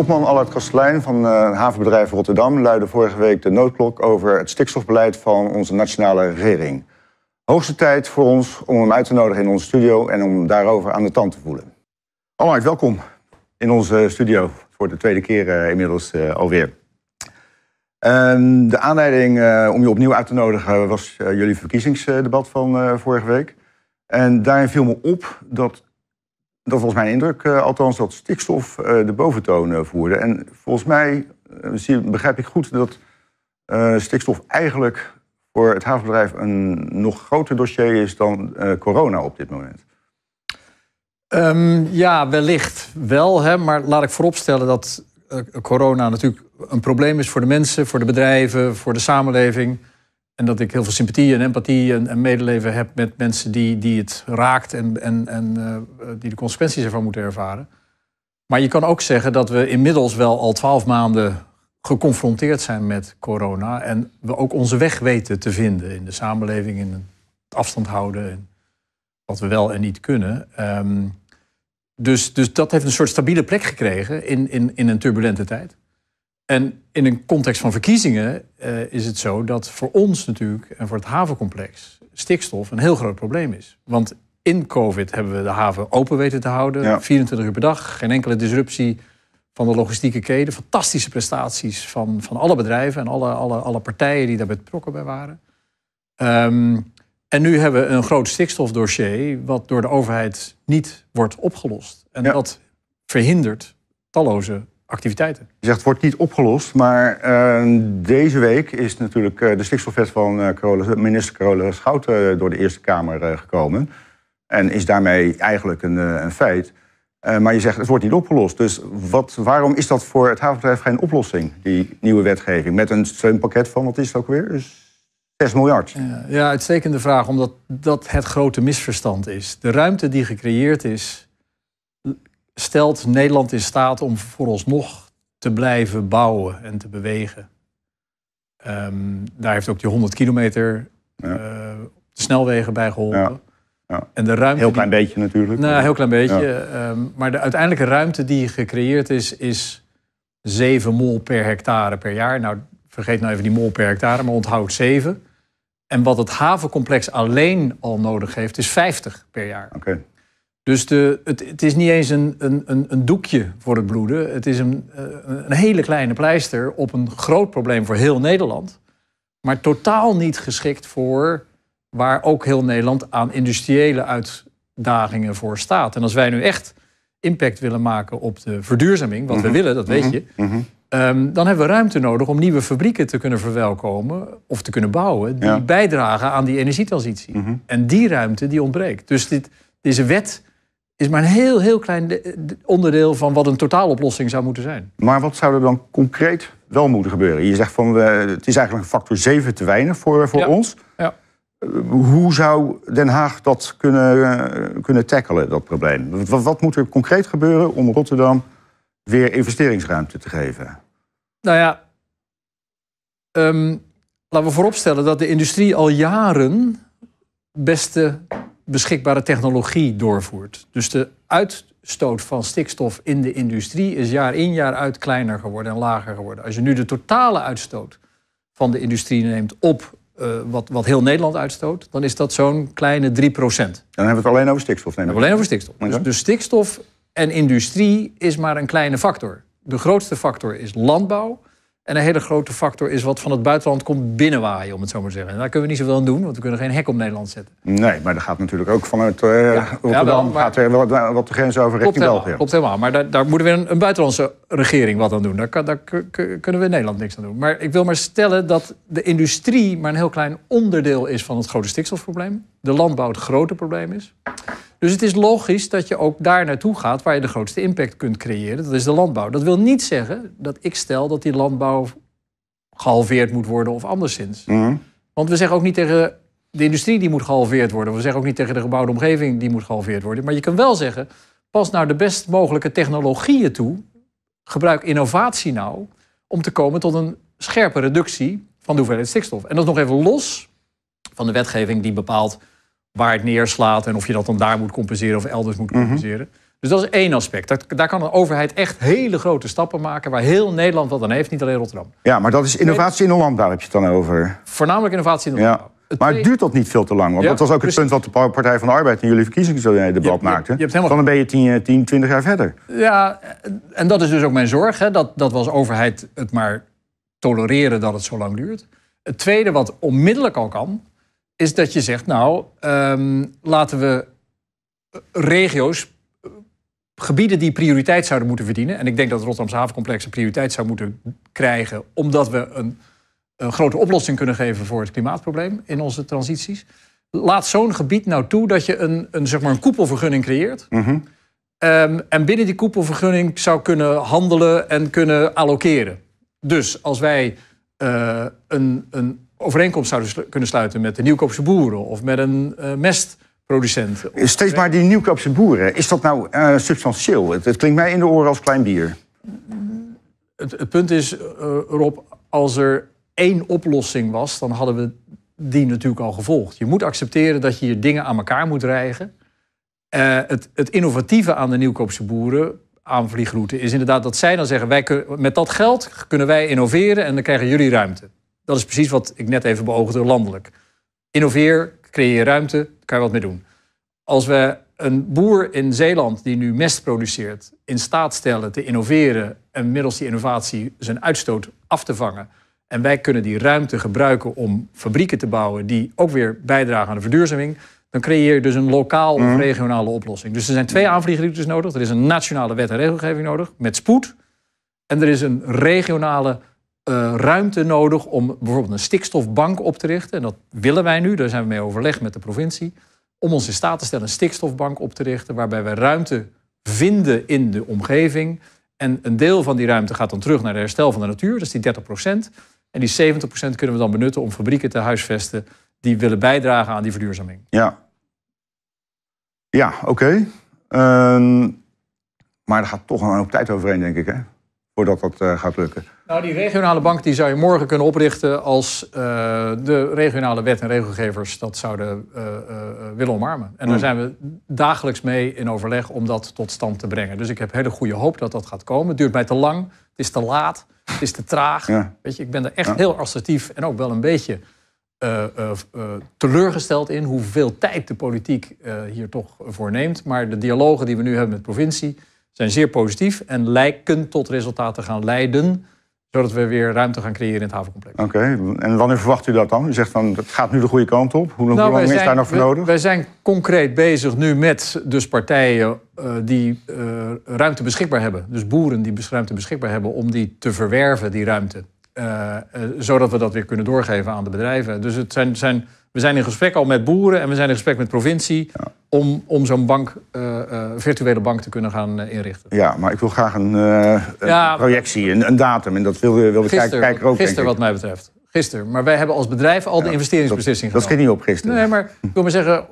Topman Allard Kastelein van uh, havenbedrijf Rotterdam luidde vorige week de noodklok over het stikstofbeleid van onze nationale regering. Hoogste tijd voor ons om hem uit te nodigen in onze studio en om daarover aan de tand te voelen. Allard, welkom in onze studio voor de tweede keer uh, inmiddels uh, alweer. Ehm, de aanleiding om je opnieuw uit te nodigen was jullie verkiezingsdebat van vorige week. En daarin viel me op dat dat was mijn indruk, althans, dat stikstof de boventoon voerde. En volgens mij zie, begrijp ik goed dat stikstof eigenlijk voor het havenbedrijf een nog groter dossier is dan corona op dit moment. Um, ja, wellicht wel. Hè, maar laat ik vooropstellen dat corona natuurlijk een probleem is voor de mensen, voor de bedrijven, voor de samenleving. En dat ik heel veel sympathie en empathie en, en medeleven heb met mensen die, die het raakt en, en, en uh, die de consequenties ervan moeten ervaren. Maar je kan ook zeggen dat we inmiddels wel al twaalf maanden geconfronteerd zijn met corona. En we ook onze weg weten te vinden in de samenleving, in het afstand houden. En wat we wel en niet kunnen. Um, dus, dus dat heeft een soort stabiele plek gekregen in, in, in een turbulente tijd. En in een context van verkiezingen uh, is het zo dat voor ons natuurlijk en voor het havencomplex stikstof een heel groot probleem is. Want in COVID hebben we de haven open weten te houden, 24 uur per dag, geen enkele disruptie van de logistieke keten, fantastische prestaties van, van alle bedrijven en alle, alle, alle partijen die daarbij betrokken bij waren. Um, en nu hebben we een groot stikstofdossier wat door de overheid niet wordt opgelost. En ja. dat verhindert talloze activiteiten. Je zegt het wordt niet opgelost, maar uh, deze week is natuurlijk uh, de stikstofwet van uh, minister Carola Schouten door de Eerste Kamer gekomen. En is daarmee eigenlijk een, een feit. maar je zegt het wordt niet opgelost. Dus wat, waarom is dat voor het havenbedrijf geen oplossing, die nieuwe wetgeving? Met een steunpakket van, wat is het ook weer? Dus 6 miljard. Ja, ja, uitstekende vraag, omdat dat het grote misverstand is. De ruimte die gecreëerd is stelt Nederland in staat om vooralsnog te blijven bouwen en te bewegen. Um, daar heeft ook die 100 kilometer ja. uh, de snelwegen bij geholpen. Ja. Ja. En de ruimte heel klein die, beetje natuurlijk. Nou, heel klein beetje. Um, maar de uiteindelijke ruimte die gecreëerd is, is 7 mol per hectare per jaar. Nou, vergeet nou even die mol per hectare, maar onthoud 7. En wat het havencomplex alleen al nodig heeft, is 50 per jaar. Okay. Dus de, het, het, is niet eens een, een, een, doekje voor het bloeden. Het is een, eh, een hele kleine pleister op een groot probleem voor heel Nederland. Maar totaal niet geschikt voor waar ook heel Nederland aan industriële uitdagingen voor staat. En als wij nu echt impact willen maken op de verduurzaming, wat we mhm. willen, dat weet mhm. je. Mhm. Um, dan hebben we ruimte nodig om nieuwe fabrieken te kunnen verwelkomen of te kunnen bouwen die bijdragen aan die energietransitie. En die ruimte die ontbreekt. Dus dit, deze wet is maar een heel, heel klein onderdeel van wat een totaaloplossing zou moeten zijn. Maar wat zou er dan concreet wel moeten gebeuren? Je zegt van het is eigenlijk een factor 7 te weinig voor, voor ons. Ja. Eh, hoe zou Den Haag dat kunnen, uh, kunnen tackelen, dat probleem? Wat, wat, moet er concreet gebeuren om Rotterdam weer investeringsruimte te geven? Nou ja, um, laten we vooropstellen dat de industrie al jaren beste beschikbare technologie doorvoert. Dus de uitstoot van stikstof in de industrie is jaar in jaar uit kleiner geworden en lager geworden. Als je nu de totale uitstoot van de industrie neemt op uh, wat, wat heel Nederland uitstoot, dan is dat zo'n kleine 3 procent. Dan hebben we het alleen over stikstof. Neem we alleen over stikstof. Dus, dus stikstof en industrie is maar een kleine factor. De grootste factor is landbouw. En een hele grote factor is wat van het buitenland komt binnenwaaien, om het zo maar te zeggen. En daar kunnen we niet zoveel aan doen, want we kunnen geen hek op Nederland zetten. Nee, maar dat gaat natuurlijk ook vanuit uh, ja, Rotterdam ja, gaat er wat, wat de grens over richting België. Klopt helemaal, maar daar, daar moeten we een, een, buitenlandse regering wat aan doen. Daar, daar kunnen we in Nederland niks aan doen. Maar ik wil maar stellen dat de industrie maar een heel klein onderdeel is van het grote stikstofprobleem. De landbouw het grote probleem is. Dus het is logisch dat je ook daar naartoe gaat waar je de grootste impact kunt creëren. Dat is de landbouw. Dat wil niet zeggen dat ik stel dat die landbouw gehalveerd moet worden of anderszins. Mhm. Want we zeggen ook niet tegen de industrie die moet gehalveerd worden. We zeggen ook niet tegen de gebouwde omgeving die moet gehalveerd worden. Maar je kan wel zeggen, pas naar de best mogelijke technologieën toe. Gebruik innovatie nou om te komen tot een scherpe reductie van de hoeveelheid stikstof. En dat is nog even los van de wetgeving die bepaalt waar het neerslaat en of je dat dan daar moet compenseren of elders moet Mhm. compenseren. Dus dat is één aspect. Daar, daar kan een overheid echt hele grote stappen maken waar heel Nederland wat aan heeft, niet alleen Rotterdam. Ja, maar dat is innovatie in de landbouw, heb je het dan over. Voornamelijk innovatie in de Ja. Het Maar tweede- duurt dat niet veel te lang? Want Ja, dat was ook het punt wat de Partij van de Arbeid in jullie verkiezingsdebat Je- je- maakte. je hebt helemaal- Dan ben je 10, 10, 20 jaar verder. Ja, en dat is dus ook mijn zorg. Hè, dat, dat we als overheid het maar tolereren dat het zo lang duurt. Het tweede wat onmiddellijk al kan, is dat je zegt... nou, ehm, laten we eh, regio's, eh, gebieden die prioriteit zouden moeten verdienen... en ik denk dat het Rotterdamse havencomplex een prioriteit zou moeten krijgen... omdat we een, een grote oplossing kunnen geven voor het klimaatprobleem in onze transities. Laat zo'n gebied nou toe dat je een, een, zeg maar een koepelvergunning creëert... Mhm. Ehm, en binnen die koepelvergunning zou kunnen handelen en kunnen allokeren. Dus als wij eh, een, een overeenkomst zouden slu- kunnen sluiten met de nieuwkoopse boeren of met een eh, mestproducent. Steeds maar die nieuwkoopse boeren. Is dat nou eh, substantieel? Het, het klinkt mij in de oren als klein bier. Het, het punt is, eh, Rob, als er één oplossing was, dan hadden we die natuurlijk al gevolgd. Je moet accepteren dat je je dingen aan elkaar moet rijgen. Het, het innovatieve aan de nieuwkoopse boeren, aanvliegroute, is inderdaad dat zij dan zeggen: wij kunnen, met dat geld kunnen wij innoveren en dan krijgen jullie ruimte. Dat is precies wat ik net even beoogde landelijk. Innoveer, creëer ruimte, daar kan je wat mee doen. Als we een boer in Zeeland die nu mest produceert, in staat stellen te innoveren en middels die innovatie zijn uitstoot af te vangen. En wij kunnen die ruimte gebruiken om fabrieken te bouwen die ook weer bijdragen aan de verduurzaming. Dan creëer je dus een lokaal of regionale oplossing. Dus er zijn twee aanvliegroutes nodig. Er is een nationale wet en regelgeving nodig met spoed. En er is een regionale eh, ruimte nodig om bijvoorbeeld een stikstofbank op te richten. En dat willen wij nu, daar zijn we mee overlegd met de provincie. Om ons in staat te stellen een stikstofbank op te richten. Waarbij we ruimte vinden in de omgeving. En een deel van die ruimte gaat dan terug naar het herstel van de natuur. Dat is die 30% En die 70% kunnen we dan benutten om fabrieken te huisvesten. die willen bijdragen aan die verduurzaming. Ja. Ja, oké. Ehm, maar er gaat toch een hoop tijd overheen, denk ik, hè? Voordat dat eh, gaat lukken. Nou, die regionale bank die zou je morgen kunnen oprichten als eh, de regionale wet en regelgevers dat zouden eh, eh, willen omarmen. En daar zijn we dagelijks mee in overleg om dat tot stand te brengen. Dus ik heb hele goede hoop dat dat gaat komen. Het duurt mij te lang, het is te laat, het is te traag. Ja. Weet je, ik ben er echt heel assertief en ook wel een beetje teleurgesteld in hoeveel tijd de politiek hier toch voor neemt. Maar de dialogen die we nu hebben met de provincie zijn zeer positief en lijken tot resultaten gaan leiden zodat we weer ruimte gaan creëren in het havencomplex. Oké, en wanneer verwacht u dat dan? U zegt van, het gaat nu de goede kant op. Hoe, hoe Nou, lang wij is daar nog voor wij- nodig? Wij zijn concreet bezig nu met dus partijen eh, die eh, ruimte beschikbaar hebben. Dus boeren die ruimte beschikbaar hebben om die te verwerven, die ruimte. Eh, zodat we dat weer kunnen doorgeven aan de bedrijven. Dus het zijn, zijn, we zijn in gesprek al met boeren en we zijn in gesprek met provincie... om, om zo'n bank, eh, virtuele bank te kunnen gaan eh, inrichten. Ja, maar ik wil graag een, projectie, een, een datum. En dat wil, wil de kijk- Gisteren, kijker ook, gisteren wat mij betreft. Gisteren. Maar wij hebben als bedrijf al de investeringsbeslissing Dat genomen. schiet niet op gisteren. Nee, maar ik wil maar zeggen,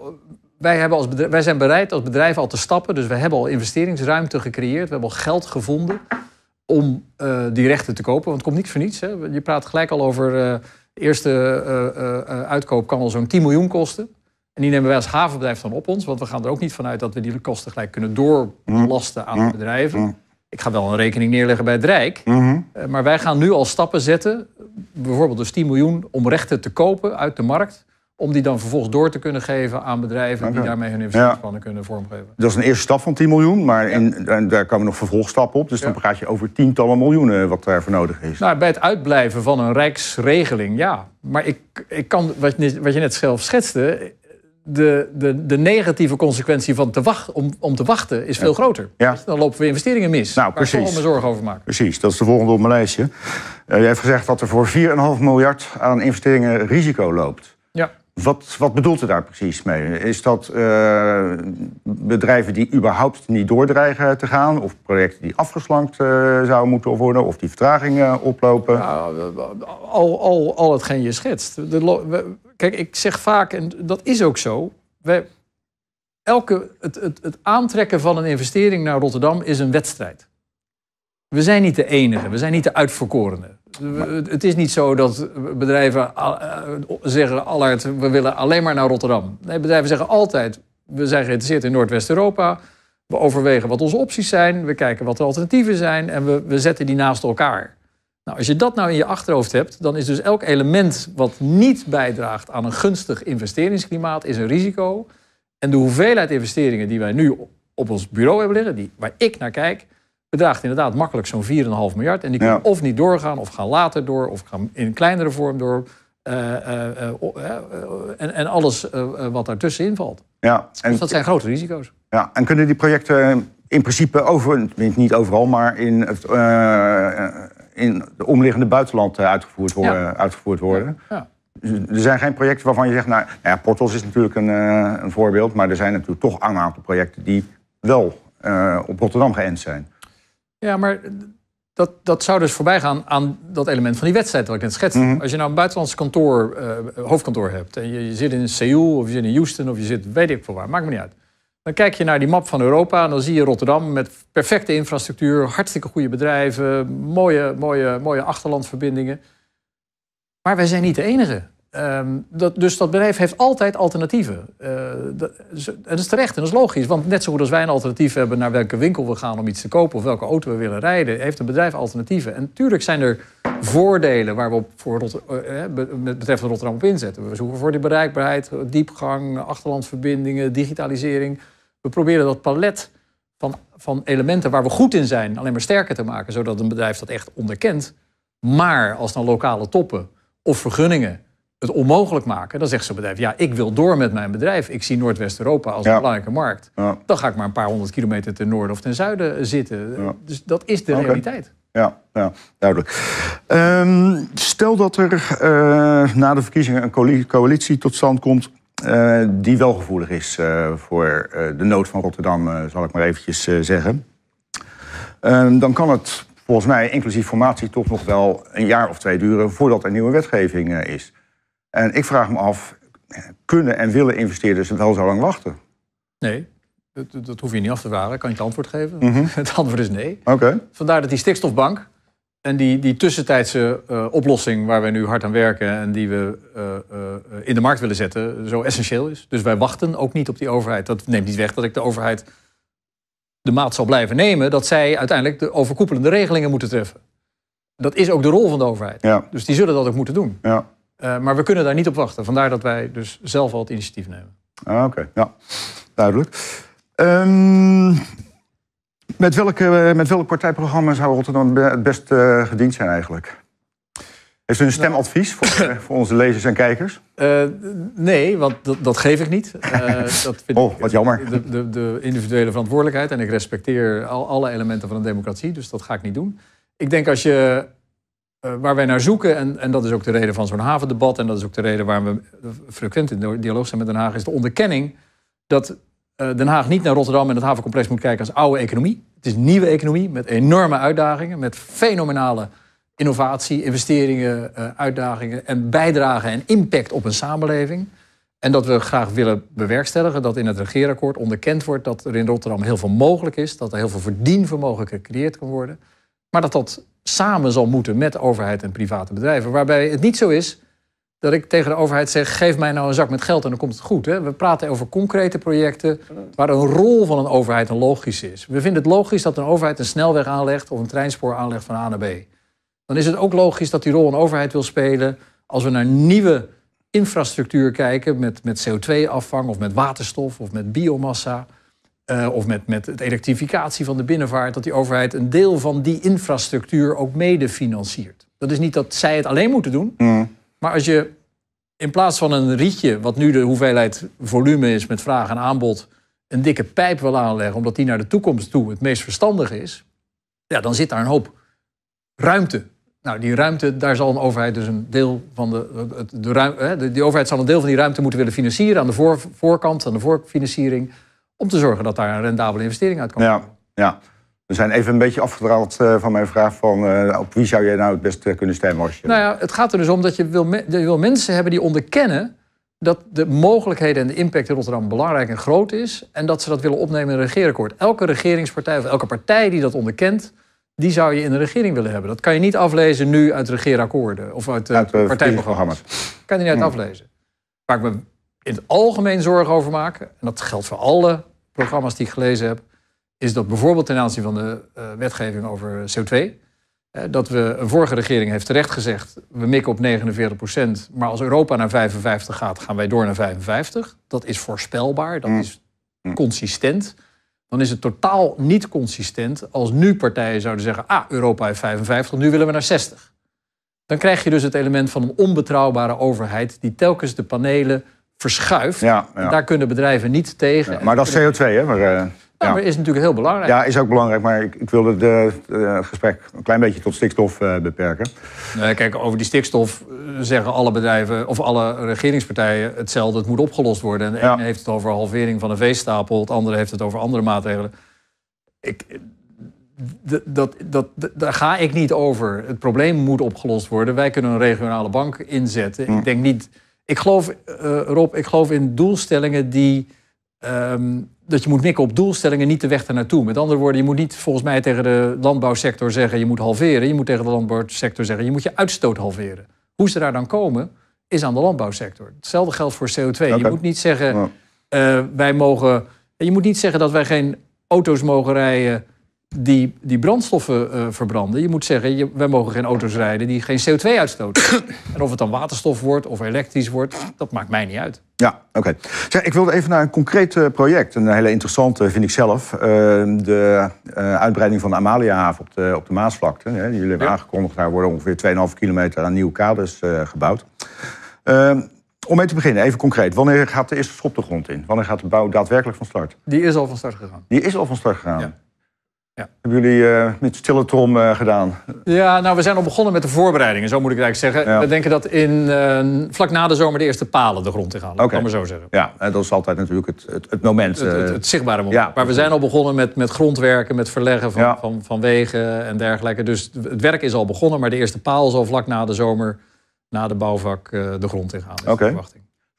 wij, hebben als bedrijf, wij zijn bereid als bedrijf al te stappen. Dus we hebben al investeringsruimte gecreëerd. We hebben al geld gevonden om die rechten te kopen. Want het komt niet voor niets. Hè. Je praat gelijk al over de eerste eh, eh, eh, uitkoop kan al zo'n 10 miljoen kosten. En die nemen wij als havenbedrijf dan op ons. Want we gaan er ook niet vanuit dat we die kosten gelijk kunnen doorlasten aan de bedrijven. Ik ga wel een rekening neerleggen bij het Rijk. Mhm. Eh, Maar wij gaan nu al stappen zetten, bijvoorbeeld dus 10 miljoen, om rechten te kopen uit de markt. Om die dan vervolgens door te kunnen geven aan bedrijven die daarmee hun investeringsplannen kunnen vormgeven. Dat is een eerste stap van 10 miljoen, maar in, en daar komen nog vervolgstappen op. Dus dan praat je over tientallen miljoenen wat daarvoor nodig is. Nou, bij het uitblijven van een rijksregeling, ja. Maar ik, ik kan, wat je, net- wat je net zelf schetste, de, de, de negatieve consequentie van te wachten, om, om te wachten is veel groter. Ja. Je, Dan lopen we investeringen mis. Nou, Waar ik precies. wel me zorgen over maken. Precies, dat is de volgende op mijn lijstje. Eh, jij hebt gezegd dat er voor 4,5 miljard aan investeringen risico loopt. Wat, wat bedoelt u daar precies mee? Is dat eh, bedrijven die überhaupt niet doordreigen te gaan? Of projecten die afgeslankt eh, zouden moeten worden? Of die vertragingen oplopen? Nou, al, al, al hetgeen je schetst. Kijk, ik zeg vaak, en dat is ook zo. We, elke, het, het, het aantrekken van een investering naar Rotterdam is een wedstrijd. We zijn niet de enige, we zijn niet de uitverkorenen. Het is niet zo dat bedrijven eh, zeggen we willen alleen maar naar Rotterdam. Nee, bedrijven zeggen altijd, we zijn geïnteresseerd in Noordwest-Europa. We overwegen wat onze opties zijn, we kijken wat de alternatieven zijn en we, we zetten die naast elkaar. Nou, als je dat nou in je achterhoofd hebt, dan is dus elk element wat niet bijdraagt aan een gunstig investeringsklimaat, is een risico. En de hoeveelheid investeringen die wij nu op ons bureau hebben liggen, die, waar ik naar kijk, bedraagt inderdaad makkelijk zo'n 4,5 miljard. En die kunnen of niet doorgaan, of gaan later door, of gaan in kleinere vorm door. Uh, uh, uh, en, en, alles wat daartussenin valt. Ja, en, dus dat zijn grote risico's. Ja, en kunnen die projecten in principe over, niet overal, maar in, het, in de omliggende buitenland uitgevoerd worden? Uitgevoerd worden? Ja. Er zijn geen projecten waarvan je zegt, nou, nou ja, Portos is natuurlijk een, een voorbeeld, maar er zijn natuurlijk toch een aantal projecten die wel op Rotterdam geënt zijn. Ja, maar dat, dat zou dus voorbij gaan aan dat element van die wedstrijd wat ik net schetste. Mhm. Als je nou een buitenlands kantoor, uh, hoofdkantoor hebt en je, je, zit in Seoul of je zit in Houston of je zit weet ik veel waar, maakt me niet uit. Dan kijk je naar die map van Europa en dan zie je Rotterdam met perfecte infrastructuur, hartstikke goede bedrijven, mooie, mooie, mooie achterlandverbindingen. Maar wij zijn niet de enige. Um, dat, dus dat bedrijf heeft altijd alternatieven. Uh, dat, is terecht en dat is logisch. Want net zo goed als wij een alternatief hebben naar welke winkel we gaan om iets te kopen of welke auto we willen rijden, heeft een bedrijf alternatieven. En natuurlijk zijn er voordelen waar we op voor uh, betreffende Rotterdam op inzetten. We zoeken voor die bereikbaarheid, diepgang, achterlandverbindingen, digitalisering. We proberen dat palet van, van elementen waar we goed in zijn alleen maar sterker te maken, zodat een bedrijf dat echt onderkent. Maar als dan lokale toppen of vergunningen het onmogelijk maken, dan zegt zo'n bedrijf: ja, ik wil door met mijn bedrijf. Ik zie Noordwest-Europa als een belangrijke markt. Dan ga ik maar een paar honderd kilometer ten noorden of ten zuiden zitten. Dus dat is de realiteit. Ja, ja duidelijk. Ehm, stel dat er uh, na de verkiezingen een coalitie tot stand komt. Uh, die wel gevoelig is uh, voor de nood van Rotterdam, zal ik maar eventjes zeggen. Ehm, dan kan het volgens mij, inclusief formatie, toch nog wel een jaar of twee duren voordat er nieuwe wetgeving is. En ik vraag me af, kunnen en willen investeerders wel zo lang wachten? Nee, dat, dat hoef je niet af te vragen. Kan je het antwoord geven? Mhm. Het antwoord is nee. Oké. Vandaar dat die stikstofbank en die, die tussentijdse uh, oplossing waar wij nu hard aan werken en die we uh, uh, in de markt willen zetten, zo essentieel is. Dus wij wachten ook niet op die overheid. Dat neemt niet weg dat ik de overheid de maat zal blijven nemen dat zij uiteindelijk de overkoepelende regelingen moeten treffen. Dat is ook de rol van de overheid. Ja. Dus die zullen dat ook moeten doen. Ja. Uh, maar we kunnen daar niet op wachten. Vandaar dat wij dus zelf al het initiatief nemen. Ah, Oké, ja, duidelijk. Um, met, welke, met welk partijprogramma zou Rotterdam het best uh, gediend zijn eigenlijk? Heeft u een stemadvies voor, uh, voor onze lezers en kijkers? nee, want dat, dat, geef ik niet. dat vind oh, wat jammer. De, de, de, individuele verantwoordelijkheid. En ik respecteer al, alle elementen van een democratie, dus dat ga ik niet doen. Ik denk als je uh, waar wij naar zoeken, en, en dat is ook de reden van zo'n havendebat, en dat is ook de reden waarom we frequent in dialoog zijn met Den Haag, is de onderkenning dat uh, Den Haag niet naar Rotterdam en het havencomplex moet kijken als oude economie. Het is nieuwe economie met enorme uitdagingen, met fenomenale innovatie, investeringen, uh, uitdagingen en bijdragen en impact op een samenleving. En dat we graag willen bewerkstelligen dat in het regeerakkoord onderkend wordt dat er in Rotterdam heel veel mogelijk is, dat er heel veel verdienvermogen gecreëerd kan worden. Maar dat dat samen zal moeten met overheid en private bedrijven. Waarbij het niet zo is dat ik tegen de overheid zeg: geef mij nou een zak met geld en dan komt het goed. Hè? We praten over concrete projecten waar een rol van een overheid een logische is. We vinden het logisch dat een overheid een snelweg aanlegt of een treinspoor aanlegt van A naar B. Dan is het ook logisch dat die rol een overheid wil spelen als we naar nieuwe infrastructuur kijken met, met CO2-afvang of met waterstof of met biomassa. Uh, of met, met de elektrificatie van de binnenvaart, dat die overheid een deel van die infrastructuur ook mede financiert. Dat is niet dat zij het alleen moeten doen, mm. maar als je in plaats van een rietje, wat nu de hoeveelheid volume is met vraag en aanbod, een dikke pijp wil aanleggen, omdat die naar de toekomst toe het meest verstandig is, ja, dan zit daar een hoop ruimte. Nou, die ruimte, daar zal een overheid dus een deel van de. de, de, de die overheid zal een deel van die ruimte moeten willen financieren aan de voor, voorkant, aan de voorfinanciering om te zorgen dat daar een rendabele investering uit kan ja, Ja, we zijn even een beetje afgedraald uh, van mijn vraag van uh, op wie zou jij nou het beste kunnen stemmen als je... Nou ja, het gaat er dus om dat je wil, je wil mensen hebben die onderkennen dat de mogelijkheden en de impact in Rotterdam belangrijk en groot is. En dat ze dat willen opnemen in een regeerakkoord. Elke regeringspartij of elke partij die dat onderkent, die zou je in een regering willen hebben. Dat kan je niet aflezen nu uit regeerakkoorden of uit, Uit, eh, partijprogramma's. Kan je niet uit Hmm. aflezen. Waar ik me in het algemeen zorgen over maak, en dat geldt voor alle programma's die ik gelezen heb, is dat bijvoorbeeld ten aanzien van de eh, wetgeving over CO2, eh, dat we, een vorige regering heeft terecht gezegd, we mikken op 49 procent, maar als Europa naar 55 gaat, gaan wij door naar 55. Dat is voorspelbaar, dat Mm. is consistent. Dan is het totaal niet consistent als nu partijen zouden zeggen, ah, Europa heeft 55, nu willen we naar 60. Dan krijg je dus het element van een onbetrouwbare overheid die telkens de panelen verschuift. Ja, ja. Daar kunnen bedrijven niet tegen. Ja, maar dat is CO2, hè? Maar, eh, maar is natuurlijk heel belangrijk. ja, is ook belangrijk, maar ik, ik wilde de- eh, het gesprek een klein beetje tot stikstof eh, beperken. Nee, kijk, over die stikstof zeggen alle bedrijven of alle regeringspartijen hetzelfde. Het moet opgelost worden. En de Ja. ene heeft het over halvering van de veestapel, het andere heeft het over andere maatregelen. Ik, dat, dat, daar ga ik niet over. Het probleem moet opgelost worden. Wij kunnen een regionale bank inzetten. Hm. Ik denk niet. Ik geloof, eh, Rob, ik geloof in doelstellingen die. ehm, dat je moet mikken op doelstellingen, niet de weg ernaartoe. Met andere woorden, je moet niet volgens mij tegen de landbouwsector zeggen je moet halveren. Je moet tegen de landbouwsector zeggen je moet je uitstoot halveren. Hoe ze daar dan komen, is aan de landbouwsector. Hetzelfde geldt voor CO2. Oké. Je moet niet zeggen eh, wij mogen. Je moet niet zeggen dat wij geen auto's mogen rijden die, die brandstoffen eh, verbranden. Je moet zeggen, je, wij mogen geen auto's rijden die geen CO2 uitstoten. en of het dan waterstof wordt of elektrisch wordt, dat maakt mij niet uit. Ja, oké. Ik wilde even naar een concreet eh, project. Een hele interessante, vind ik zelf. Eh, de eh, uitbreiding van de Amaliahaven op de, op de Maasvlakte. Hè, jullie hebben Ja. aangekondigd. Daar worden ongeveer 2,5 kilometer aan nieuwe kaders gebouwd. Eh, om mee te beginnen, even concreet. Wanneer gaat de eerste schop de grond in? Wanneer gaat de bouw daadwerkelijk van start? Die is al van start gegaan. Die is al van start gegaan. Ja. Ja. Hebben jullie eh, met stille trom eh, gedaan? Ja, nou, we zijn al begonnen met de voorbereidingen, zo moet ik het eigenlijk zeggen. Ja. We denken dat in, eh, vlak na de zomer de eerste palen de grond in gaan. Oké. Okay. maar zo zeggen. Ja, dat is altijd natuurlijk het, het, het moment. Het, het, het zichtbare moment. ja, maar we zijn al begonnen met, met grondwerken, met verleggen van, Ja. van, van wegen en dergelijke. Dus het werk is al begonnen, maar de eerste paal zal vlak na de zomer, na de bouwvak, de grond ingaan. is de Oké.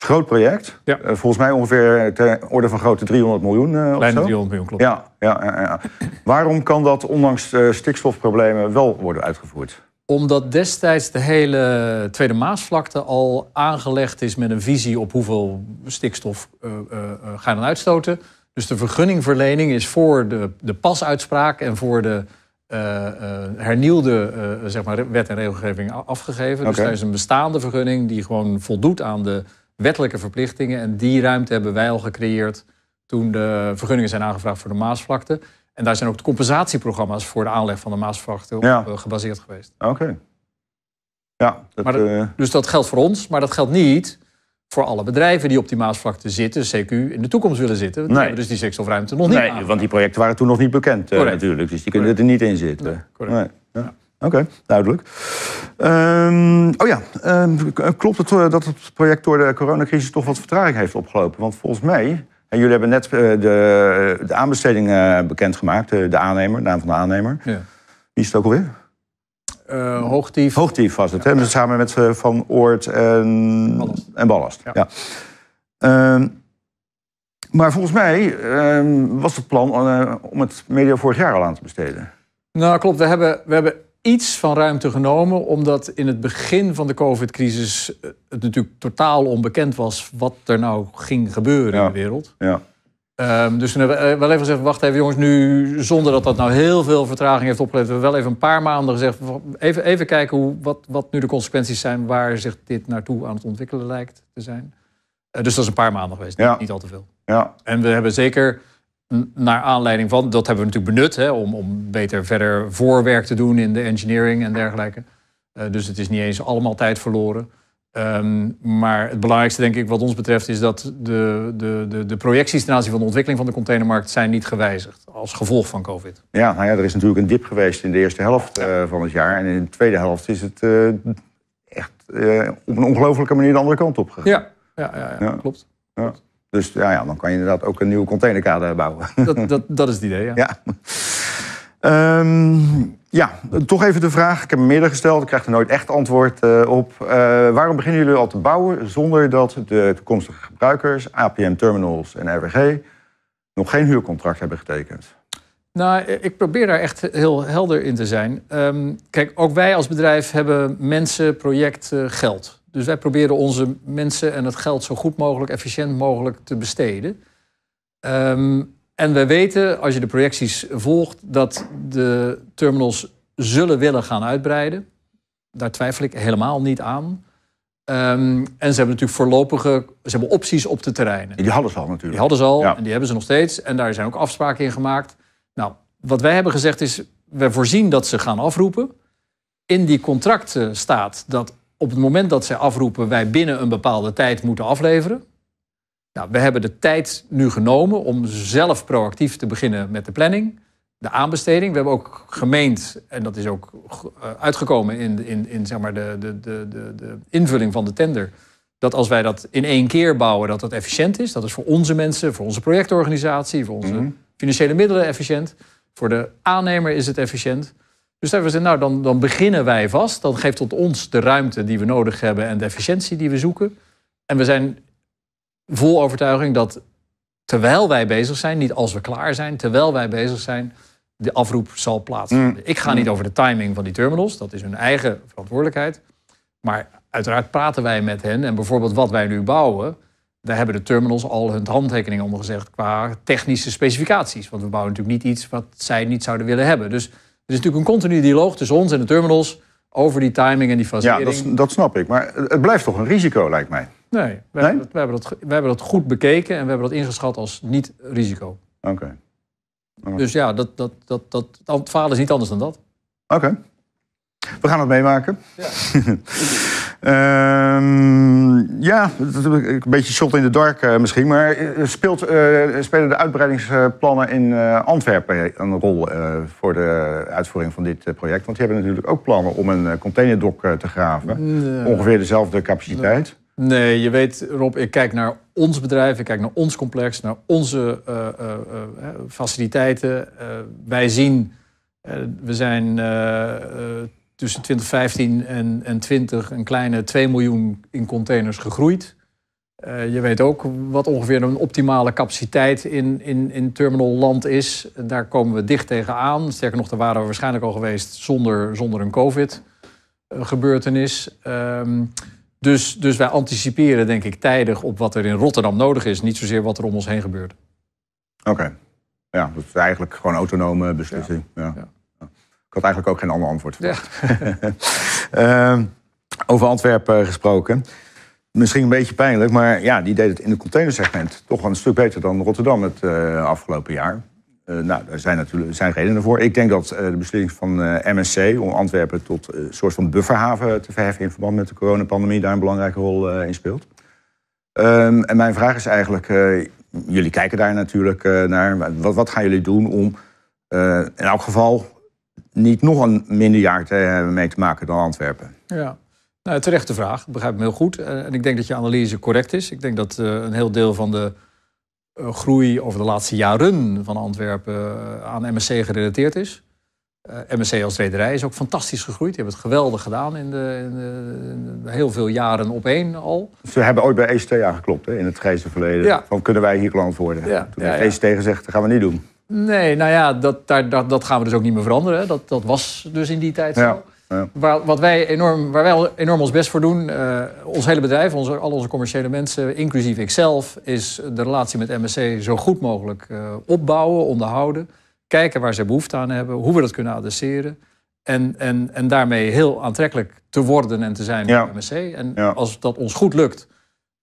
Groot project. Ja. Eh, volgens mij ongeveer ter orde van grootte 300 miljoen eh, of zo. 300 miljoen, klopt. Ja, ja, ja, ja. Waarom kan dat ondanks de stikstofproblemen wel worden uitgevoerd? Omdat destijds de hele Tweede Maasvlakte al aangelegd is met een visie op hoeveel stikstof eh, eh, eh, ga je dan uitstoten. Dus de vergunningverlening is voor de, de pasuitspraak en voor de eh, eh, hernieuwde eh, zeg maar, wet en regelgeving afgegeven. Dus daar is een bestaande vergunning die gewoon voldoet aan de wettelijke verplichtingen. En die ruimte hebben wij al gecreëerd toen de vergunningen zijn aangevraagd voor de Maasvlakte. En daar zijn ook de compensatieprogramma's voor de aanleg van de Maasvlakte op Ja. eh, gebaseerd geweest. Oké. Ja, dat, Maar dat- eh, Dus dat geldt voor ons, maar dat geldt niet voor alle bedrijven die op die Maasvlakte zitten, CQ, in de toekomst willen zitten. Die Nee. hebben dus die stikstofruimte nog niet nee, want die projecten waren toen nog niet bekend eh, natuurlijk. Dus die kunnen er niet in zitten. Nee, correct. Nee, ja. Oké, duidelijk. Ehm, oh ja, ehm, k- klopt het eh, dat het project door de coronacrisis toch wat vertraging heeft opgelopen? Want volgens mij, en jullie hebben net eh, de, de aanbesteding eh, bekendgemaakt, de, de aannemer, naam van de aannemer. Ja. Wie is het ook alweer? Eh, hoogtief. Hoogtief was het, hè? Met- samen met eh, Van Oort en Ballast. En Ballast. Ja. Ja. Ehm, maar volgens mij ehm, was het plan eh, om het medio vorig jaar al aan te besteden. Nou, klopt. We hebben, we hebben iets van ruimte genomen, omdat in het begin van de COVID-crisis eh, het natuurlijk totaal onbekend was wat er nou ging gebeuren Ja. in de wereld. Ja. Ehm, dus toen hebben we eh, wel even gezegd, wacht even jongens, nu zonder dat dat nou heel veel vertraging heeft opgeleverd, hebben we wel even een paar maanden gezegd, even, even kijken hoe, wat, wat nu de consequenties zijn, waar zich dit naartoe aan het ontwikkelen lijkt te zijn. Eh, dus dat is een paar maanden geweest, Ja. niet, niet al te veel. Ja. En we hebben zeker naar aanleiding van, dat hebben we natuurlijk benut, hè, om, om beter verder voorwerk te doen in de engineering en dergelijke. Eh, dus het is niet eens allemaal tijd verloren. Ehm, maar het belangrijkste, denk ik, wat ons betreft, is dat de, de, de, de projecties ten aanzien van de ontwikkeling van de containermarkt zijn niet gewijzigd als gevolg van COVID. Ja, nou ja, er is natuurlijk een dip geweest in de eerste helft eh, van het jaar. En in de tweede helft is het eh, echt op een ongelofelijke manier de andere kant op gegaan. Ja, ja, ja, ja, Ja. klopt. Dus ja, ja, dan kan je inderdaad ook een nieuwe containerkade bouwen. Dat, dat, dat is het idee, ja. ja. Ehm, ja, toch even de vraag. Ik heb hem meerder gesteld. Ik krijg er nooit echt antwoord uh, op. Uh, waarom beginnen jullie al te bouwen zonder dat de toekomstige gebruikers, APM Terminals en RWG, nog geen huurcontract hebben getekend? Nou, ik probeer daar echt heel helder in te zijn. Um, kijk, ook wij als bedrijf hebben mensen, projecten, geld. Dus wij proberen onze mensen en het geld zo goed mogelijk, efficiënt mogelijk te besteden. Um, en we weten, als je de projecties volgt, dat de terminals zullen willen gaan uitbreiden. Daar twijfel ik helemaal niet aan. Um, en ze hebben natuurlijk voorlopige ze hebben opties op de terreinen. Die hadden ze al natuurlijk. Die hadden ze al en die hebben ze nog steeds. En daar zijn ook afspraken in gemaakt. Nou, wat wij hebben gezegd is, we voorzien dat ze gaan afroepen. In die contracten staat dat op het moment dat ze afroepen... wij binnen een bepaalde tijd moeten afleveren. Nou, we hebben de tijd nu genomen om zelf proactief te beginnen met de planning, de aanbesteding. We hebben ook gemeend, en dat is ook eh, uitgekomen in, in, in zeg maar de, de, de, de invulling van de tender, dat als wij dat in één keer bouwen, dat dat efficiënt is. Dat is voor onze mensen, voor onze projectorganisatie, voor onze mhm. financiële middelen efficiënt. Voor de aannemer is het efficiënt. Dus daar hebben we gezegd, nou dan, dan beginnen wij vast. Dat geeft tot ons de ruimte die we nodig hebben en de efficiëntie die we zoeken. En we zijn vol overtuiging dat terwijl wij bezig zijn, niet als we klaar zijn, terwijl wij bezig zijn, de afroep zal plaatsvinden. Mm. Ik ga niet over de timing van die terminals, dat is hun eigen verantwoordelijkheid. Maar uiteraard praten wij met hen en bijvoorbeeld wat wij nu bouwen, daar hebben de terminals al hun handtekening onder gezegd qua technische specificaties. Want we bouwen natuurlijk niet iets wat zij niet zouden willen hebben. Dus is natuurlijk een continu dialoog tussen ons en de terminals over die timing en die facilitering. Ja, dat, dat snap ik. Maar het blijft toch een risico, lijkt mij. Nee, we, Hebben, dat, we, hebben, dat, we hebben dat goed bekeken en we hebben dat ingeschat als niet risico. Oké. Dus ja, dat, dat, dat, dat, het verhaal is niet anders dan dat. Oké. We gaan het meemaken. Ja. uh, ja, een beetje shot in de dark uh, misschien. Maar eh, speelt, uh, spelen de uitbreidingsplannen in Antwerpen een rol voor de uitvoering van dit project? Want die hebben natuurlijk ook plannen om een containerdok te graven. Ongeveer dezelfde capaciteit. Nee, je weet Rob, ik kijk naar ons bedrijf, ik kijk naar ons complex, naar onze faciliteiten. wij zien, we zijn tussen 2015 en, en 20 een kleine 2 miljoen in containers gegroeid. je weet ook wat ongeveer een optimale capaciteit in, in, in terminal land is. Daar komen we dicht tegenaan. Sterker nog, daar waren we waarschijnlijk al geweest zonder, zonder een COVID-gebeurtenis. Ehm, dus, dus wij anticiperen, denk ik, tijdig op wat er in Rotterdam nodig is. Niet zozeer wat er om ons heen gebeurt. Oké. Ja, dat is eigenlijk gewoon een autonome beslissing. Ja. ja. Ik had eigenlijk ook geen ander antwoord verwacht. uh, over Antwerpen gesproken. Misschien een beetje pijnlijk, maar ja, die deed het in het containersegment toch wel een stuk beter dan Rotterdam het uh, afgelopen jaar. Uh, nou, daar zijn natuurlijk zijn redenen voor. Ik denk dat uh, de beslissing van uh, MSC om Antwerpen tot een soort van bufferhaven te verheffen in verband met de coronapandemie daar een belangrijke rol in speelt. Um, en mijn vraag is eigenlijk, jullie kijken daar natuurlijk naar, wat, wat, gaan jullie doen om in elk geval niet nog een minder jaar te hebben mee te maken dan Antwerpen? Ja. Nou, terechte vraag, dat begrijp ik heel goed. En ik denk dat je analyse correct is. Ik denk dat een heel deel van de eh, groei over de laatste jaren van Antwerpen eh, aan MSC gerelateerd is. Eh, MSC als rederij is ook fantastisch gegroeid. Die hebben het geweldig gedaan in, de, in, de, heel veel jaren op één al. Ze hebben ooit bij ECT aangeklopt hè, in het geeste verleden. Ja. Van kunnen wij hier klant worden? Ja. Toen heeft ECT gezegd, dat gaan we niet doen. Nee, nou ja, dat, daar, dat, dat gaan we dus ook niet meer veranderen. Dat, dat was dus in die tijd zo. Waar, wat wij enorm, waar wij enorm ons best voor doen, uh, ons hele bedrijf, onze, al onze commerciële mensen, inclusief ikzelf, is de relatie met MSC zo goed mogelijk uh, opbouwen, onderhouden. Kijken waar ze behoefte aan hebben, hoe we dat kunnen adresseren. En, en, en daarmee heel aantrekkelijk te worden en te zijn ja. voor MSC. En als dat ons goed lukt,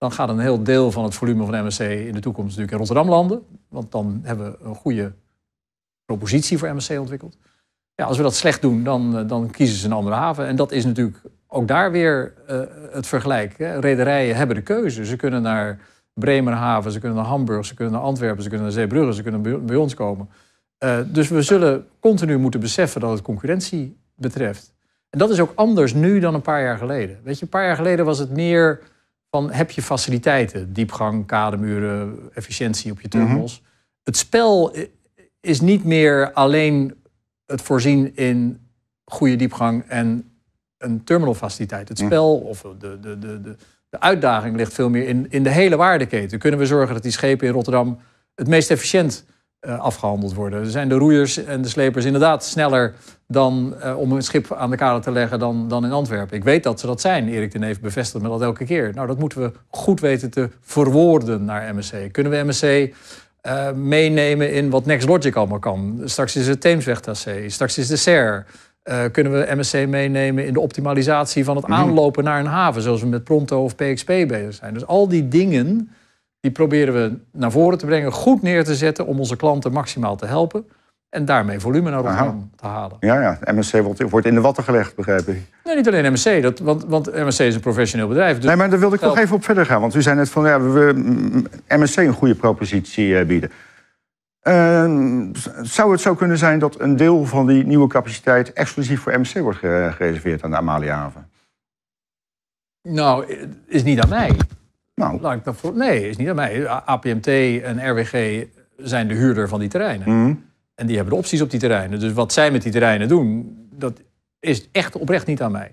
dan gaat een heel deel van het volume van MSC in de toekomst natuurlijk in Rotterdam landen. Want dan hebben we een goede propositie voor MSC ontwikkeld. Ja, als we dat slecht doen, dan, eh, dan kiezen ze een andere haven. En dat is natuurlijk ook daar weer uh, het vergelijk. Hè. Rederijen hebben de keuze. Ze kunnen naar Bremerhaven, ze kunnen naar Hamburg, ze kunnen naar Antwerpen, ze kunnen naar Zeebrugge, ze kunnen bij ons komen. Uh, dus we zullen continu moeten beseffen dat het concurrentie betreft. En dat is ook anders nu dan een paar jaar geleden. Weet je, een paar jaar geleden was het meer van heb je faciliteiten, diepgang, kademuren, efficiëntie op je terminals. Mhm. Het spel is niet meer alleen het voorzien in goede diepgang en een terminalfaciliteit. Het spel of de, de, de, de, de uitdaging ligt veel meer in, in de hele waardeketen. Kunnen we zorgen dat die schepen in Rotterdam het meest efficiënt afgehandeld worden? Zijn de roeiers en de slepers inderdaad sneller dan uh, om een schip aan de kade te leggen dan, dan in Antwerpen. Ik weet dat ze dat zijn. Erik de Neef bevestigt me dat elke keer. Nou, dat moeten we goed weten te verwoorden naar MSC. Kunnen we MSC uh, meenemen in wat Next Logic allemaal kan? Straks is het Theemsweg straks is de SER. Uh, kunnen we MSC meenemen in de optimalisatie van het mhm. aanlopen naar een haven, zoals we met Pronto of PXP bezig zijn. Dus al die dingen, die proberen we naar voren te brengen, goed neer te zetten om onze klanten maximaal te helpen. En daarmee volume naar Rotterdam te halen. Ja, ja, MSC wordt, wordt in de watten gelegd, begrijp ik. Nee, niet alleen MSC, dat, want, want MSC is een professioneel bedrijf. Dus nee, maar daar wilde ik nog even op verder gaan. Want u zei net van, ja, we MSC een goede propositie eh, bieden. Uh, zou het zo kunnen zijn dat een deel van die nieuwe capaciteit exclusief voor MC wordt gereserveerd aan de Amaliahaven? Nou, is niet aan mij. Nou. Laat ik dat voor... Nee, is niet aan mij. APMT en RWG zijn de huurder van die terreinen. Mhm. En die hebben de opties op die terreinen. Dus wat zij met die terreinen doen, dat is echt oprecht niet aan mij.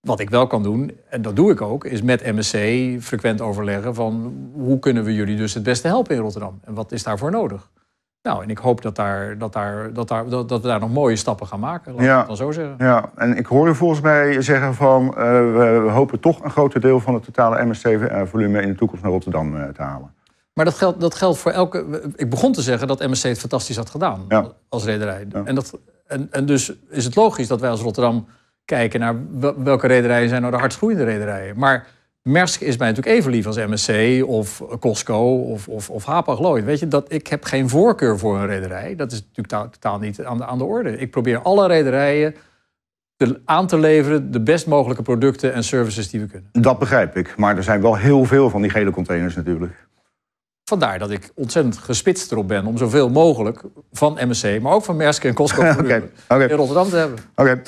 Wat ik wel kan doen, en dat doe ik ook, is met MSC frequent overleggen van hoe kunnen we jullie dus het beste helpen in Rotterdam? En wat is daarvoor nodig? Nou, en ik hoop dat, daar, dat, daar, dat, daar, dat, dat we daar nog mooie stappen gaan maken. Laat ja, ik dan zo zeggen. Ja, en ik hoor u volgens mij zeggen van uh, we hopen toch een groter deel van het totale MSC-volume in de toekomst naar Rotterdam uh, te halen. Maar dat geldt, dat geldt voor elke. Ik begon te zeggen dat MSC het fantastisch had gedaan ja. als rederij. Ja. En, dat, en, en dus is het logisch dat wij als Rotterdam kijken naar welke rederijen zijn nou de hardst groeiende rederijen. Maar Maersk is mij natuurlijk even lief als MSC of Costco of, of, of Hapag-Lloyd. Weet je, dat, ik heb geen voorkeur voor een rederij. Dat is natuurlijk totaal niet aan de, aan de orde. Ik probeer alle rederijen te, aan te leveren de best mogelijke producten en services die we kunnen. Dat begrijp ik. Maar er zijn wel heel veel van die gele containers natuurlijk. Vandaar dat ik ontzettend gespitst erop ben om zoveel mogelijk van MSC, maar ook van Maersk en Costco okay. Okay. in Rotterdam te hebben. Oké.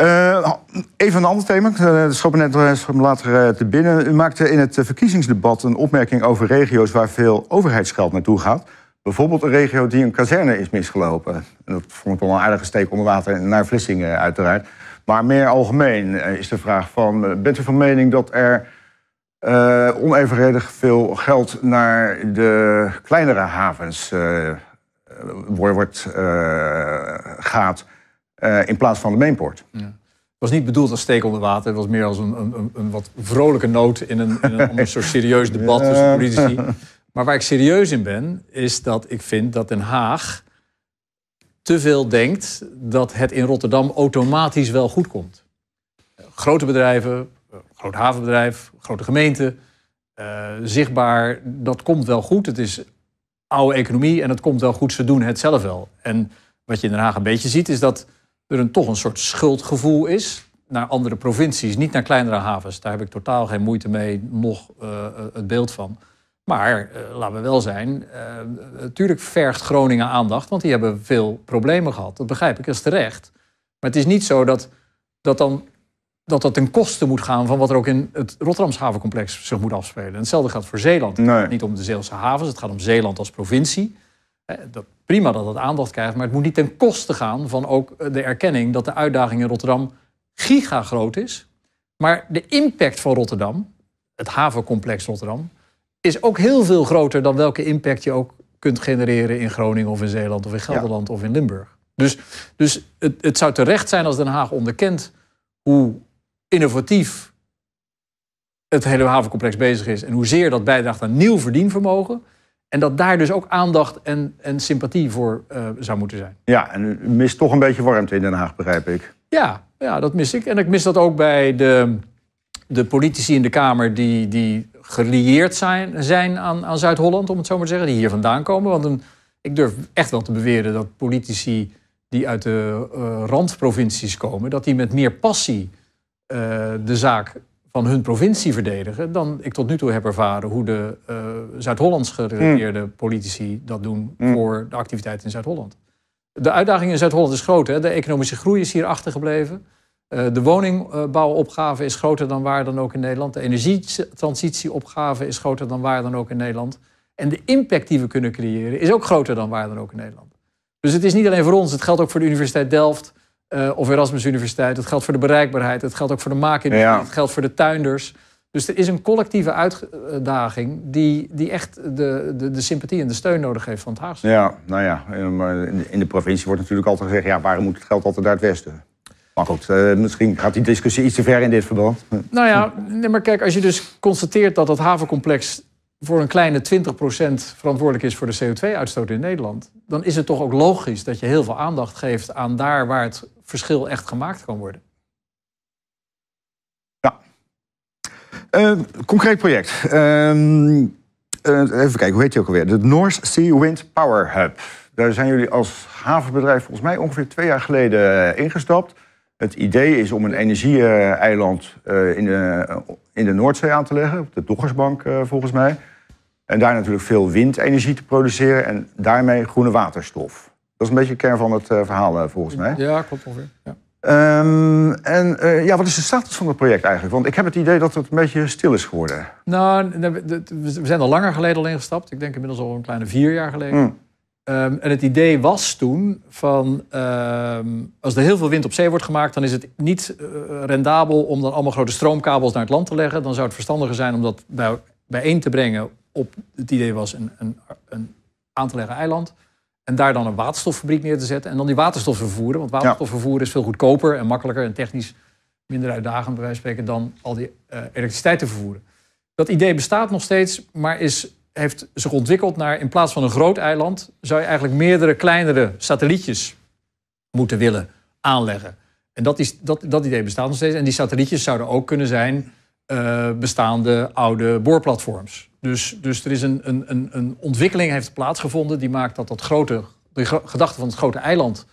Uh, even een ander thema. Dat schoot me net uh, later te binnen. U maakte in het verkiezingsdebat een opmerking over regio's waar veel overheidsgeld naartoe gaat. Bijvoorbeeld een regio die een kazerne is misgelopen. En dat vond ik wel een aardige steek onder water naar Vlissingen uiteraard. Maar meer algemeen is de vraag van... bent u van mening dat er uh, onevenredig veel geld naar de kleinere havens uh, wordt, uh, gaat in plaats van de mainport. Ja. Het was niet bedoeld als steek onder water. Het was meer als een, een, een wat vrolijke noot in een, in een soort serieus debat tussen politici. Maar waar ik serieus in ben, is dat ik vind dat Den Haag te veel denkt dat het in Rotterdam automatisch wel goed komt. Grote bedrijven, groot havenbedrijf, grote gemeente, uh, zichtbaar. Dat komt wel goed. Het is oude economie en het komt wel goed. Ze doen het zelf wel. En wat je in Den Haag een beetje ziet, is dat er een, toch een soort schuldgevoel is naar andere provincies, niet naar kleinere havens. Daar heb ik totaal geen moeite mee, nog uh, het beeld van. Maar uh, laten we wel zijn, natuurlijk vergt Groningen aandacht, want die hebben veel problemen gehad. Dat begrijp ik, dat is terecht. Maar het is niet zo dat, dat dan dat dat ten koste moet gaan van wat er ook in het Rotterdamse havencomplex zich moet afspelen. En hetzelfde geldt voor Zeeland. Het gaat niet om de Zeelse havens, het gaat om Zeeland als provincie. Dat, prima dat het aandacht krijgt, maar het moet niet ten koste gaan van ook de erkenning dat de uitdaging in Rotterdam giga groot is. Maar de impact van Rotterdam, het havencomplex Rotterdam, is ook heel veel groter dan welke impact je ook kunt genereren in Groningen of in Zeeland of in Gelderland of in Limburg. Dus, dus het, het zou terecht zijn als Den Haag onderkent hoe innovatief het hele havencomplex bezig is en hoezeer dat bijdraagt aan nieuw verdienvermogen. En dat daar dus ook aandacht en, en sympathie voor uh, zou moeten zijn. Ja, en u mist toch een beetje warmte in Den Haag, begrijp ik. Ja, ja dat mis ik. En ik mis dat ook bij de, de politici in de Kamer die, die gelieerd zijn, zijn aan, aan Zuid-Holland, om het zo maar te zeggen, die hier vandaan komen. Want een, ik durf echt wel te beweren dat politici die uit de uh, randprovincies komen, dat die met meer passie uh, de zaak van hun provincie verdedigen dan ik tot nu toe heb ervaren hoe de uh, Zuid-Hollands gerelateerde mm. politici dat doen mm. voor de activiteiten in Zuid-Holland. De uitdaging in Zuid-Holland is groot. Hè? De economische groei is hier achtergebleven. Uh, de woningbouwopgave is groter dan waar dan ook in Nederland. De energietransitieopgave is groter dan waar dan ook in Nederland. En de impact die we kunnen creëren is ook groter dan waar dan ook in Nederland. Dus het is niet alleen voor ons, het geldt ook voor de Universiteit Delft. Of Erasmus Universiteit. Het geldt voor de bereikbaarheid. Het geldt ook voor de maakindustrie. Ja. Het geldt voor de tuinders. Dus er is een collectieve uitdaging die, die echt de, de, de sympathie en de steun nodig heeft van het Haagse. Ja, nou ja, in de provincie wordt natuurlijk altijd gezegd... ja, waarom moet het geld altijd naar het westen? Maar goed, uh, misschien gaat die discussie iets te ver in dit verband. Nou ja, nee, maar kijk, als je dus constateert dat het havencomplex voor een kleine 20% verantwoordelijk is voor de CO2-uitstoot in Nederland, dan is het toch ook logisch dat je heel veel aandacht geeft aan daar waar het verschil echt gemaakt kan worden. Ja. Uh, concreet project. Uh, even kijken, hoe heet je ook alweer? De North Sea Wind Power Hub. Daar zijn jullie als havenbedrijf volgens mij ongeveer twee jaar geleden ingestapt. Het idee is om een energie-eiland in, de, in de Noordzee aan te leggen, op de Doggersbank volgens mij. En daar natuurlijk veel windenergie te produceren en daarmee groene waterstof. Dat is een beetje de kern van het verhaal volgens mij. Ja, klopt ongeveer. Ja. Um, en uh, ja, wat is de status van het project eigenlijk? Want ik heb het idee dat het een beetje stil is geworden. Nou, we zijn al langer geleden al ingestapt. Ik denk inmiddels al een kleine vier jaar geleden. Mm. Um, en het idee was toen van um, als er heel veel wind op zee wordt gemaakt, dan is het niet uh, rendabel om dan allemaal grote stroomkabels naar het land te leggen. Dan zou het verstandiger zijn om dat bij, bijeen te brengen op het idee was een, een, een aan te leggen eiland. En daar dan een waterstoffabriek neer te zetten. En dan die waterstof vervoeren. Want waterstof vervoeren is veel goedkoper en makkelijker en technisch minder uitdagend, bij wijze van spreken, dan al die uh, elektriciteit te vervoeren. Dat idee bestaat nog steeds, maar is heeft zich ontwikkeld naar in plaats van een groot eiland, zou je eigenlijk meerdere kleinere satellietjes moeten willen aanleggen. En dat, is, dat, dat idee bestaat nog steeds. En die satellietjes zouden ook kunnen zijn uh, bestaande oude boorplatforms. Dus, dus er is een, een, een ontwikkeling heeft plaatsgevonden die maakt dat dat grote, de gedachte van het grote eiland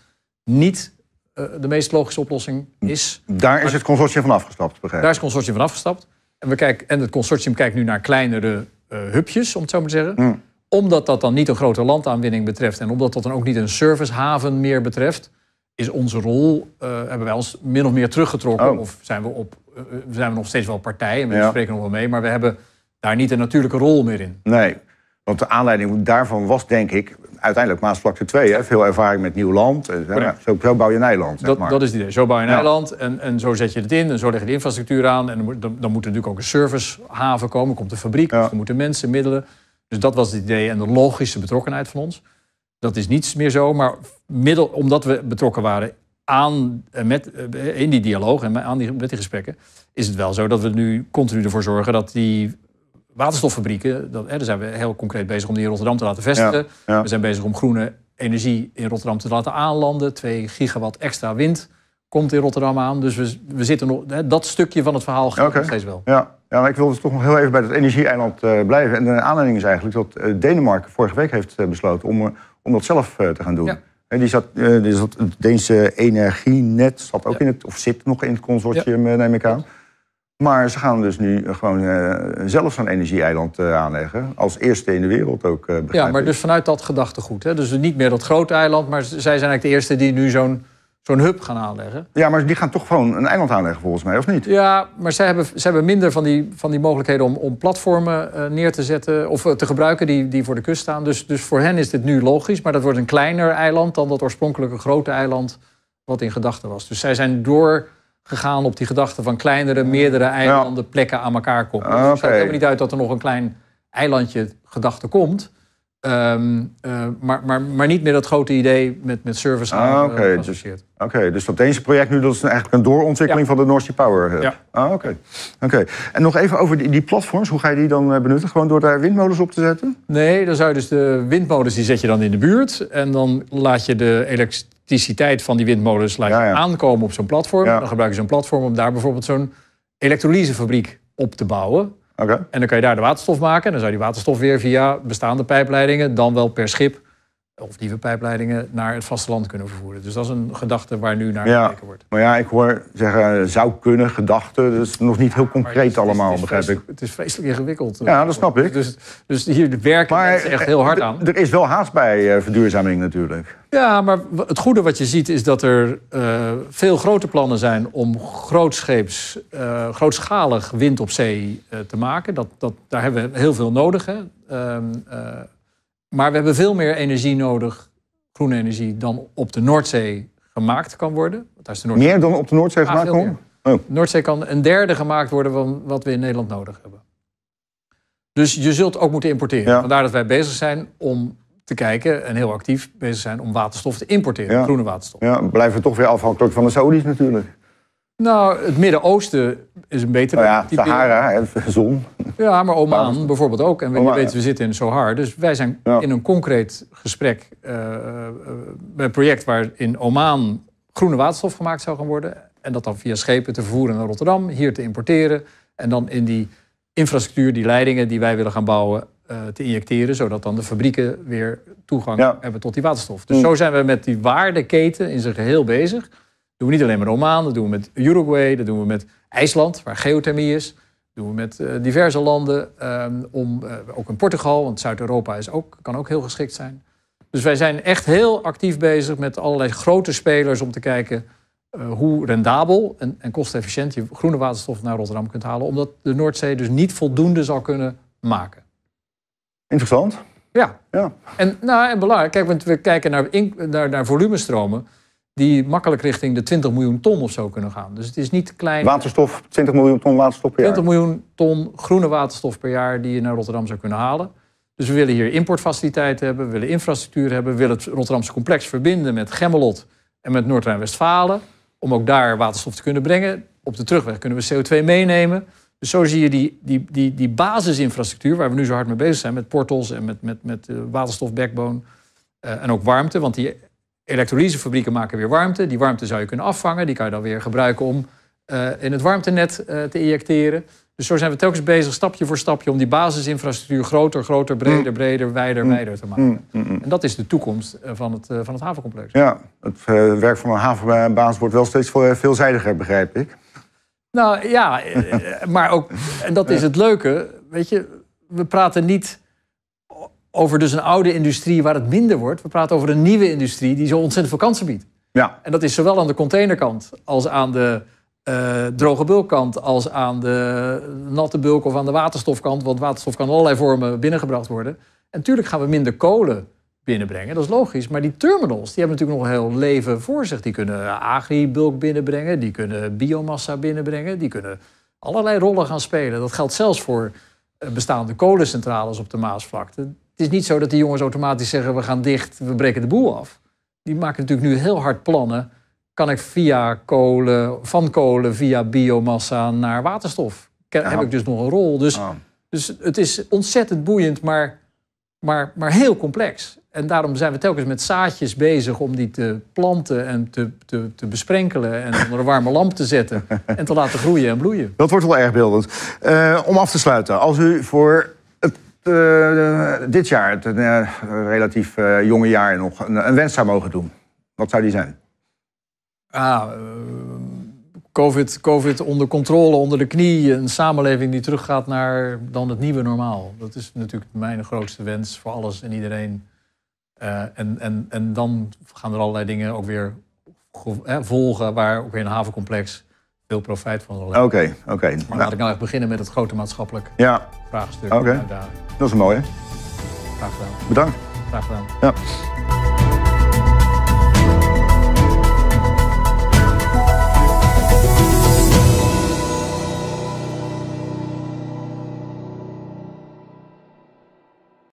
niet uh, de meest logische oplossing is. Daar is het consortium van afgestapt, begrijp Daar is het consortium van afgestapt. En, we kijken, en het consortium kijkt nu naar kleinere uh, hubjes, om het zo maar te zeggen. Mm. Omdat dat dan niet een grote landaanwinning betreft en omdat dat dan ook niet een servicehaven meer betreft, is onze rol, uh, hebben wij ons min of meer teruggetrokken. Oh. Of zijn we, op, zijn we nog steeds wel partij en we ja. spreken nog wel mee, maar we hebben daar niet een natuurlijke rol meer in. Nee, want de aanleiding daarvan was denk ik uiteindelijk Maasvlakte 2. Hè? Veel ervaring met nieuw land. Ja, zo, zo, bouw je een eiland. Zeg maar. dat is het idee. Zo bouw je een ja. eiland en, en zo zet je het in en zo leg je de infrastructuur aan. En dan, dan, dan moet er natuurlijk ook een servicehaven komen. komt de fabriek, ja. er moeten mensen, middelen. Dus dat was het idee en de logische betrokkenheid van ons. Dat is niets meer zo, maar middel, omdat we betrokken waren aan, met, in die dialoog en aan die, met die gesprekken, is het wel zo dat we nu continu ervoor zorgen dat die waterstoffabrieken, dat, hè, daar zijn we heel concreet bezig om die in Rotterdam te laten vestigen. Ja, ja. We zijn bezig om groene energie in Rotterdam te laten aanlanden. 2 gigawatt extra wind komt in Rotterdam aan. Dus we, we zitten nog, hè, dat stukje van het verhaal gaat okay. nog steeds wel. Ja. ja, maar ik wil dus toch nog heel even bij het energie-eiland uh, blijven. En de aanleiding is eigenlijk dat uh, Denemarken vorige week heeft uh, besloten om, om dat zelf te gaan doen. Ja. En die zat, die zat, het Deense energienet zat ook in het, of zit nog in het consortium, neem ik aan. Maar ze gaan dus nu gewoon uh, zelf zo'n energie-eiland uh, aanleggen. Als eerste in de wereld ook. Uh, ja, maar dus vanuit dat gedachtegoed. Hè? Dus niet meer dat grote eiland, maar zij zijn eigenlijk de eerste die nu zo'n zo'n hub gaan aanleggen. Ja, maar die gaan toch gewoon een eiland aanleggen volgens mij, of niet? Ja, maar zij hebben, zij hebben minder van die, van die mogelijkheden om, om platformen neer te zetten... of te gebruiken die, die voor de kust staan. Dus, dus voor hen is dit nu logisch, maar dat wordt een kleiner eiland... dan dat oorspronkelijke grote eiland wat in gedachten was. Dus zij zijn door gegaan op die gedachte van kleinere, meerdere eilanden, plekken aan elkaar koppelen. Dus het sluit helemaal niet uit dat er nog een klein eilandje gedachte komt. Um, uh, maar, maar, maar niet meer dat grote idee met, met service ah, okay. geassocieerd. Dus, Oké, okay. dus dat deze project nu dat is eigenlijk een doorontwikkeling ja. van de North Sea Power Hub. Ja. Ah, oké. Okay. Okay. En nog even over die, die, platforms. Hoe ga je die dan benutten? Gewoon door daar windmolens op te zetten? Nee, dan zou je dus de windmolens die zet je dan in de buurt. En dan laat je de elektriciteit van die windmolens laat ja. aankomen op zo'n platform. Dan gebruik je zo'n platform om daar bijvoorbeeld zo'n elektrolysefabriek op te bouwen. En dan kan je daar de waterstof maken. En dan zou die waterstof weer via bestaande pijpleidingen, dan wel per schip of nieuwe pijpleidingen naar het vasteland kunnen vervoeren. Dus dat is een gedachte waar nu naar ja, gekeken wordt. Maar ja, ik hoor zeggen zou kunnen, gedachten. Dat is nog niet heel concreet is, allemaal, het is, begrijp ik. Het is vreselijk ingewikkeld. Ja, dat snap ik. Dus, dus hier werken maar, mensen echt heel hard aan. Er is wel haast bij uh, verduurzaming natuurlijk. Ja, maar het goede wat je ziet is dat er uh, veel grote plannen zijn om grootscheeps, uh, grootschalig wind op zee te maken. Dat, dat, daar hebben we heel veel nodig. Hè. Maar we hebben veel meer energie nodig, groene energie, dan op de Noordzee gemaakt kan worden. Daar is de Meer dan op de Noordzee gemaakt kan worden? Oh. Noordzee kan een derde gemaakt worden van wat we in Nederland nodig hebben. Dus je zult ook moeten importeren. Vandaar dat wij bezig zijn om te kijken en heel actief bezig zijn om waterstof te importeren, groene waterstof. Ja, blijven we toch weer afhankelijk van de Saudis natuurlijk. Nou, het Midden-Oosten is een betere. Oh ja, Sahara, zon. Ja, maar Oman bijvoorbeeld ook. En we Oman, weten, we zitten in Sohar. Dus wij zijn in een concreet gesprek uh, bij een project waar in Oman groene waterstof gemaakt zou gaan worden. En dat dan via schepen te vervoeren naar Rotterdam, hier te importeren. En dan in die infrastructuur, die leidingen die wij willen gaan bouwen, uh, te injecteren. Zodat dan de fabrieken weer toegang hebben tot die waterstof. Dus mm. zo zijn we met die waardeketen in zijn geheel bezig. Doen we niet alleen met Oman, dat doen we met Uruguay, dat doen we met IJsland, waar geothermie is. Dat doen we met uh, diverse landen, um, om, uh, ook in Portugal, want Zuid-Europa ook, kan ook heel geschikt zijn. Dus wij zijn echt heel actief bezig met allerlei grote spelers om te kijken uh, hoe rendabel en, en kostefficiënt je groene waterstof naar Rotterdam kunt halen. Omdat de Noordzee dus niet voldoende zal kunnen maken. Interessant. Ja. ja. En, nou, en belangrijk, kijk, want we kijken naar, naar, naar volumestromen die makkelijk richting de 20 miljoen ton of zo kunnen gaan. Dus het is niet klein. Waterstof, 20 miljoen ton waterstof per jaar. 20 miljoen ton groene waterstof per jaar die je naar Rotterdam zou kunnen halen. Dus we willen hier importfaciliteiten hebben, we willen infrastructuur hebben, we willen het Rotterdamse complex verbinden met Gemmelot en met Noord-Rijn-Westfalen om ook daar waterstof te kunnen brengen. Op de terugweg kunnen we CO2 meenemen. Dus zo zie je die, die, die, die basisinfrastructuur, waar we nu zo hard mee bezig zijn, met portals en met, met, met uh, waterstof backbone uh, en ook warmte. Want die elektrolysefabrieken maken weer warmte. Die warmte zou je kunnen afvangen. Die kan je dan weer gebruiken om uh, in het warmtenet te injecteren. Dus zo zijn we telkens bezig, stapje voor stapje, om die basisinfrastructuur groter, groter, breder, mm. breder, wijder, mm. wijder te maken. Mm, en dat is de toekomst eh, van het, eh, van het havencomplex. Ja, het eh, werk van een havenbaas wordt wel steeds veelzijdiger, begrijp ik. Nou ja, maar ook, en dat is het leuke, weet je, we praten niet over dus een oude industrie waar het minder wordt. We praten over een nieuwe industrie die zo ontzettend veel kansen biedt. Ja. En dat is zowel aan de containerkant als aan de uh, droge bulkkant als aan de natte bulk of aan de waterstofkant. Want waterstof kan allerlei vormen binnengebracht worden. En natuurlijk gaan we minder kolen binnenbrengen, dat is logisch. Maar die terminals die hebben natuurlijk nog een heel leven voor zich. Die kunnen agribulk binnenbrengen, die kunnen biomassa binnenbrengen, die kunnen allerlei rollen gaan spelen. Dat geldt zelfs voor eh, bestaande kolencentrales op de Maasvlakte. Het is niet zo dat die jongens automatisch zeggen: we gaan dicht, we breken de boel af. Die maken natuurlijk nu heel hard plannen kan ik via kolen, van kolen via biomassa naar waterstof. Heb ik dus nog een rol. Dus, dus het is ontzettend boeiend, maar, maar, maar heel complex. En daarom zijn we telkens met zaadjes bezig om die te planten en te, te, te besprenkelen en onder een warme lamp te zetten en te laten groeien en bloeien. Dat wordt wel erg beeldend. Uh, om af te sluiten, als u voor uh, dit jaar, het uh, relatief jonge jaar nog, een, een wens zou mogen doen, wat zou die zijn? ah, COVID, COVID onder controle, onder de knie. Een samenleving die teruggaat naar dan het nieuwe normaal. Dat is natuurlijk mijn grootste wens voor alles en iedereen. En, en, en dan gaan er allerlei dingen ook weer volgen... waar ook weer een havencomplex veel profijt van zal hebben. Oké, oké. Maar laat ik nou echt beginnen met het grote maatschappelijk ja. vraagstuk. Oké, dat is een mooie. Graag gedaan. Bedankt. Graag gedaan. Ja.